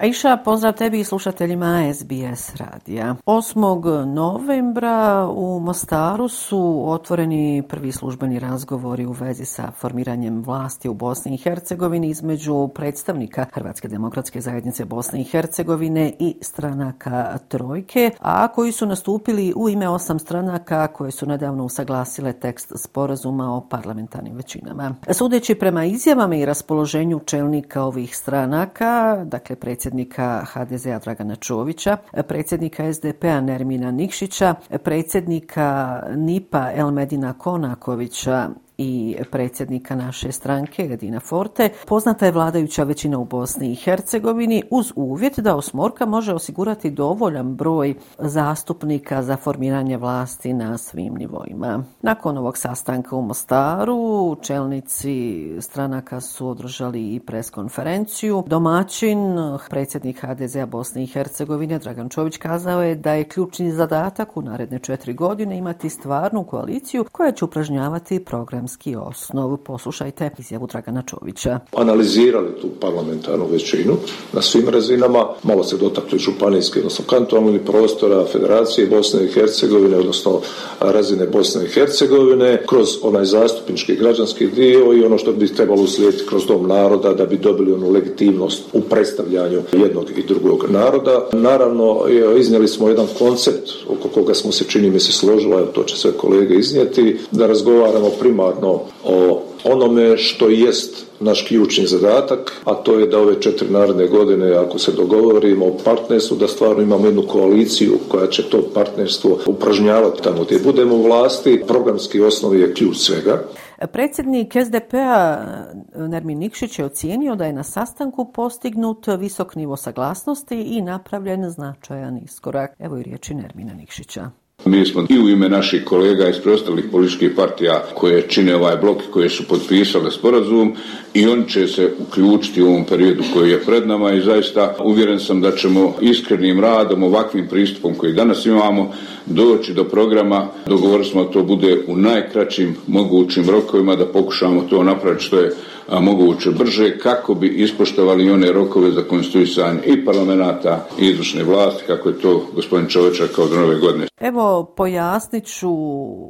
Aisha, pozdrav tebi i slušateljima SBS radija. 8. novembra u Mostaru su otvoreni prvi službeni razgovori u vezi sa formiranjem vlasti u Bosni i Hercegovini između predstavnika Hrvatske demokratske zajednice Bosne i Hercegovine i stranaka Trojke, a koji su nastupili u ime osam stranaka koje su nedavno usaglasile tekst sporazuma o parlamentarnim većinama. Sudeći prema izjavama i raspoloženju čelnika ovih stranaka, dakle predsjednika predsjednika HDZ-a Dragana Čovića, predsjednika SDP-a Nermina Nikšića, predsjednika NIPA Elmedina Konakovića i predsjednika naše stranke Edina Forte, poznata je vladajuća većina u Bosni i Hercegovini uz uvjet da Osmorka može osigurati dovoljan broj zastupnika za formiranje vlasti na svim nivoima. Nakon ovog sastanka u Mostaru, čelnici stranaka su održali i preskonferenciju. Domaćin, predsjednik HDZ-a Bosne i Hercegovine, Dragan Čović, kazao je da je ključni zadatak u naredne četiri godine imati stvarnu koaliciju koja će upražnjavati program programski osnov. Poslušajte izjavu Dragana Čovića. Analizirali tu parlamentarnu većinu na svim razinama, malo se dotakli županijske, odnosno kantonalni prostora, Federacije Bosne i Hercegovine, odnosno razine Bosne i Hercegovine, kroz onaj zastupnički građanski dio i ono što bi trebalo uslijediti kroz dom naroda da bi dobili onu legitimnost u predstavljanju jednog i drugog naroda. Naravno, iznijeli smo jedan koncept oko koga smo se čini mi se složila, to će sve kolege iznijeti, da razgovaramo primarno adekvatno o onome što jest naš ključni zadatak, a to je da ove četiri naredne godine, ako se dogovorimo o partnerstvu, da stvarno imamo jednu koaliciju koja će to partnerstvo upražnjavati tamo gdje budemo u vlasti. Programski osnov je ključ svega. Predsjednik SDP-a Nermin Nikšić je ocijenio da je na sastanku postignut visok nivo saglasnosti i napravljen značajan iskorak. Evo i riječi Nermina Nikšića. Mi smo i u ime naših kolega iz preostalih političkih partija koje čine ovaj blok koje su potpisale sporazum i on će se uključiti u ovom periodu koji je pred nama i zaista uvjeren sam da ćemo iskrenim radom, ovakvim pristupom koji danas imamo, doći do programa. Dogovorili smo da to bude u najkraćim mogućim rokovima, da pokušamo to napraviti što je a, moguće brže kako bi ispoštovali one rokove za konstituisanje i parlamenta i izvršne vlasti kako je to gospodin Čoveča kao do nove godine. Evo pojasnit ću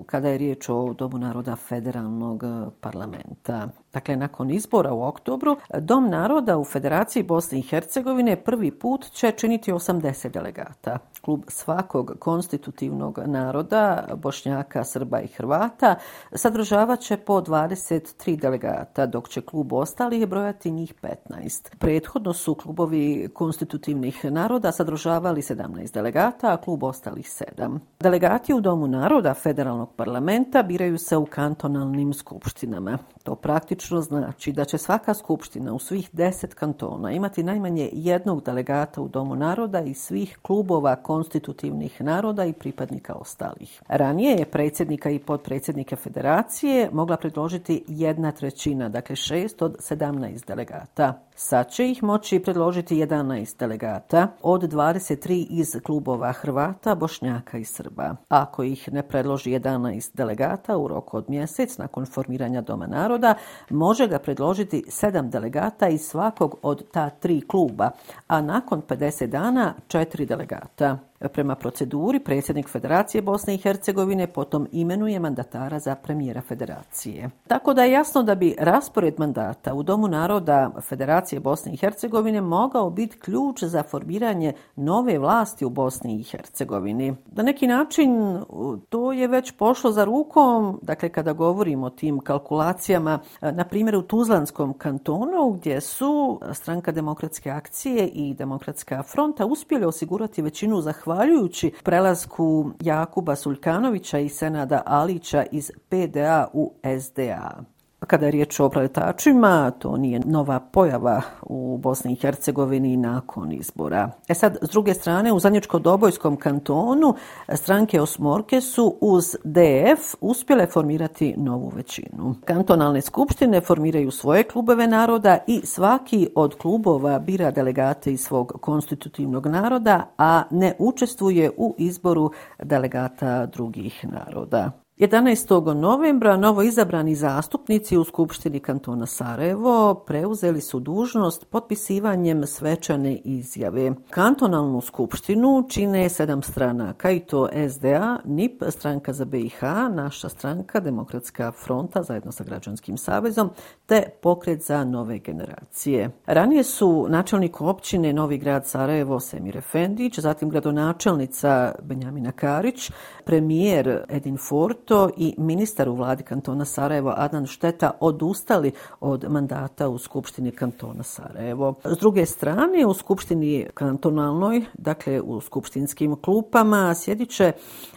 kada je riječ o Domu naroda federalnog parlamenta. Dakle, nakon izbora u oktobru, Dom naroda u Federaciji Bosne i Hercegovine prvi put će činiti 80 delegata. Klub svakog konstitutivnog naroda, Bošnjaka, Srba i Hrvata, sadržavat će po 23 delegata, dok će klub ostalih brojati njih 15. Prethodno su klubovi konstitutivnih naroda sadržavali 17 delegata, a klub ostalih 7. Delegati u Domu naroda federalnog parlamenta biraju se u kantonalnim skupštinama. To praktično znači da će svaka skupština u svih deset kantona imati najmanje jednog delegata u Domu naroda i svih klubova konstitutivnih naroda i pripadnika ostalih. Ranije je predsjednika i podpredsjednike federacije mogla predložiti jedna trećina, dakle šest od sedamnaest delegata. Sad će ih moći predložiti 11 delegata od 23 iz klubova Hrvata, Bošnjaka i Srba. Ako ih ne predloži 11 delegata u roku od mjesec nakon formiranja Doma naroda, može ga predložiti 7 delegata iz svakog od ta tri kluba, a nakon 50 dana 4 delegata. Prema proceduri, predsjednik Federacije Bosne i Hercegovine potom imenuje mandatara za premijera Federacije. Tako da je jasno da bi raspored mandata u Domu naroda Federacije Bosne i Hercegovine mogao biti ključ za formiranje nove vlasti u Bosni i Hercegovini. Na neki način to je već pošlo za rukom, dakle kada govorimo o tim kalkulacijama, na primjer u Tuzlanskom kantonu gdje su stranka demokratske akcije i demokratska fronta uspjeli osigurati većinu za zahvaljujući prelasku Jakuba Sulkanovića i Senada Alića iz PDA u SDA. Kada je riječ o preletačima, to nije nova pojava u Bosni i Hercegovini nakon izbora. E sad, s druge strane, u Zanječko-Dobojskom kantonu e, stranke Osmorke su uz DF uspjele formirati novu većinu. Kantonalne skupštine formiraju svoje klubove naroda i svaki od klubova bira delegate iz svog konstitutivnog naroda, a ne učestvuje u izboru delegata drugih naroda. 11. novembra novo izabrani zastupnici u Skupštini kantona Sarajevo preuzeli su dužnost potpisivanjem svečane izjave. Kantonalnu skupštinu čine sedam stranaka i to SDA, NIP, stranka za BiH, naša stranka, Demokratska fronta zajedno sa Građanskim savezom, te pokret za nove generacije. Ranije su načelnik općine Novi grad Sarajevo Semir Efendić, zatim gradonačelnica Benjamina Karić, premijer Edin Fort, to i ministar u vladi kantona Sarajevo Adnan Šteta odustali od mandata u Skupštini kantona Sarajevo. S druge strane, u Skupštini kantonalnoj, dakle u skupštinskim klupama, sjediće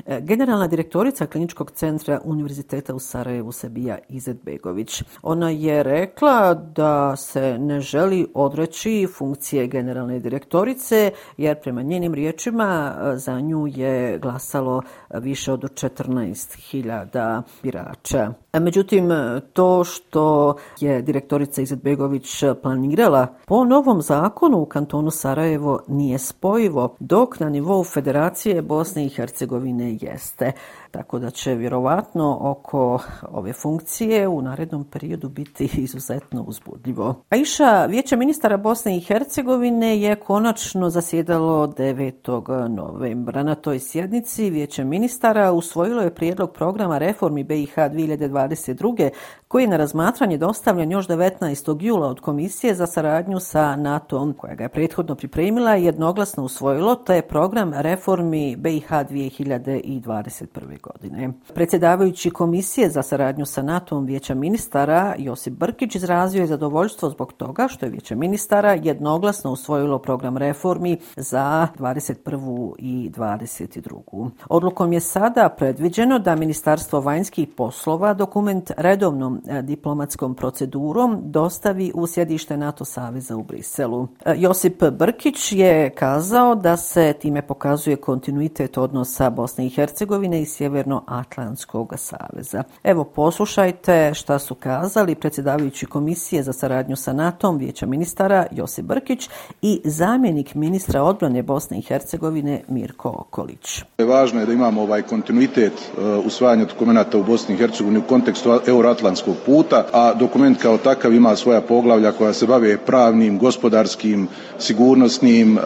e, generalna direktorica Kliničkog centra Univerziteta u Sarajevu Sebija Izetbegović. Ona je rekla da se ne želi odreći funkcije generalne direktorice, jer prema njenim riječima e, za nju je glasalo više od 14.000 Sibilla da Biraccia. E, međutim, to što je direktorica Izetbegović planirala po novom zakonu u kantonu Sarajevo nije spojivo, dok na nivou Federacije Bosne i Hercegovine jeste tako da će vjerovatno oko ove funkcije u narednom periodu biti izuzetno uzbudljivo. Aisha, vijeće ministara Bosne i Hercegovine je konačno zasjedalo 9. novembra. Na toj sjednici vijeće ministara usvojilo je prijedlog programa reformi BiH 2020 2022 koji je na razmatranje dostavljen još 19. jula od Komisije za saradnju sa NATO-om, koja ga je prethodno pripremila i jednoglasno usvojilo, to je program reformi BiH 2021. godine. Predsjedavajući Komisije za saradnju sa NATO-om Vijeća ministara Josip Brkić izrazio je zadovoljstvo zbog toga što je Vijeće ministara jednoglasno usvojilo program reformi za 21. i 22. Odlukom je sada predviđeno da Ministarstvo vanjskih poslova dokument redovnom E, diplomatskom procedurom dostavi u sjedište NATO saveza u Briselu. E, Josip Brkić je kazao da se time pokazuje kontinuitet odnosa Bosne i Hercegovine i Sjevernoatlantskog saveza. Evo poslušajte šta su kazali predsjedavajući komisije za saradnju sa NATO-om vijeća ministara Josip Brkić i zamjenik ministra odbrane Bosne i Hercegovine Mirko Okolić. Važno je da imamo ovaj kontinuitet e, usvajanja dokumenta u Bosni i Hercegovini u kontekstu euroatlantskog evropskog puta, a dokument kao takav ima svoja poglavlja koja se bave pravnim, gospodarskim, sigurnosnim e,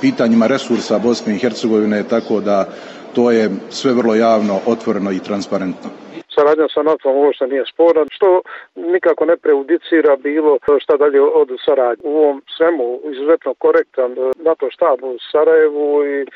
pitanjima resursa Bosne i Hercegovine, tako da to je sve vrlo javno, otvoreno i transparentno saradnja sa NATO-om uopšte nije spora, što nikako ne preudicira bilo šta dalje od saradnje. U ovom svemu izuzetno korektan e, NATO štab u Sarajevu i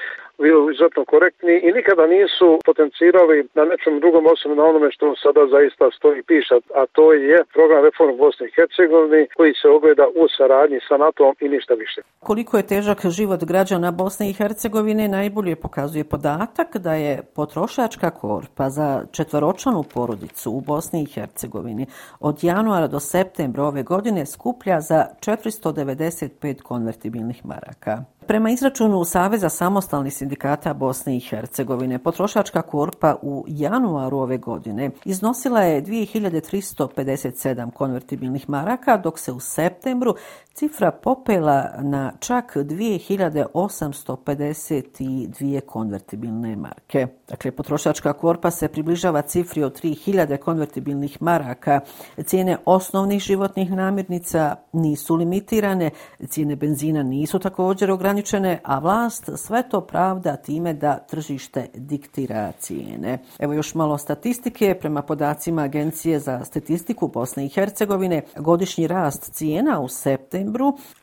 bili izuzetno korektni i nikada nisu potencirali na nečem drugom osim na onome što sada zaista stoji piša, a to je program reform Bosne i Hercegovine koji se ogleda u saradnji sa NATO-om i ništa više. Koliko je težak život građana Bosne i Hercegovine najbolje pokazuje podatak da je potrošačka korpa za četvoročanu porodicu u Bosni i Hercegovini od januara do septembra ove godine skuplja za 495 konvertibilnih maraka. Prema izračunu Saveza samostalnih sindikata Bosne i Hercegovine, potrošačka korpa u januaru ove godine iznosila je 2357 konvertibilnih maraka, dok se u septembru cifra popela na čak 2852 konvertibilne marke. Dakle, potrošačka korpa se približava cifri od 3000 konvertibilnih maraka. Cijene osnovnih životnih namirnica nisu limitirane, cijene benzina nisu također ograničene, a vlast sve to pravda time da tržište diktira cijene. Evo još malo statistike. Prema podacima Agencije za statistiku Bosne i Hercegovine, godišnji rast cijena u septembru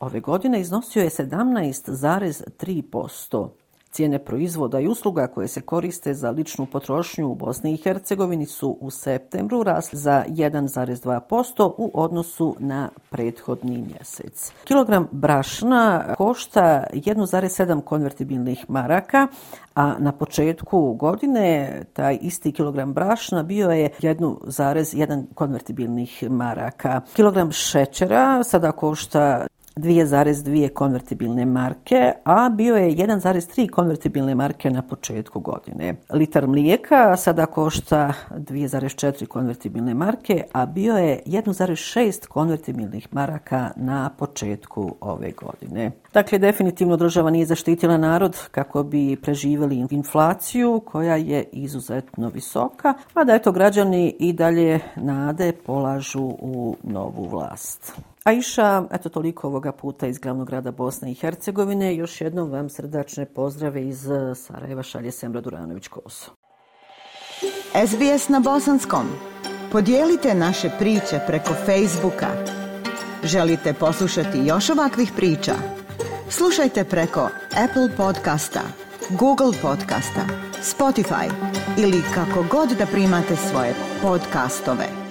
ove godine iznosio je 17,3%. Cijene proizvoda i usluga koje se koriste za ličnu potrošnju u Bosni i Hercegovini su u septembru rasli za 1,2% u odnosu na prethodni mjesec. Kilogram brašna košta 1,7 konvertibilnih maraka, a na početku godine taj isti kilogram brašna bio je 1,1 konvertibilnih maraka. Kilogram šećera sada košta 2,2 konvertibilne marke, a bio je 1,3 konvertibilne marke na početku godine. Litar mlijeka sada košta 2,4 konvertibilne marke, a bio je 1,6 konvertibilnih maraka na početku ove godine. Dakle, definitivno država nije zaštitila narod kako bi preživjeli inflaciju koja je izuzetno visoka, a da eto građani i dalje nade polažu u novu vlast. Aisha, eto toliko ovoga puta iz glavnog grada Bosne i Hercegovine. Još jednom vam srdačne pozdrave iz e, Sarajeva šalje Semra Duranović-Koso. SBS na bosanskom. Podijelite naše priče preko Facebooka. Želite poslušati još ovakvih priča? Slušajte preko Apple podcasta, Google podcasta, Spotify ili kako god da primate svoje podcastove.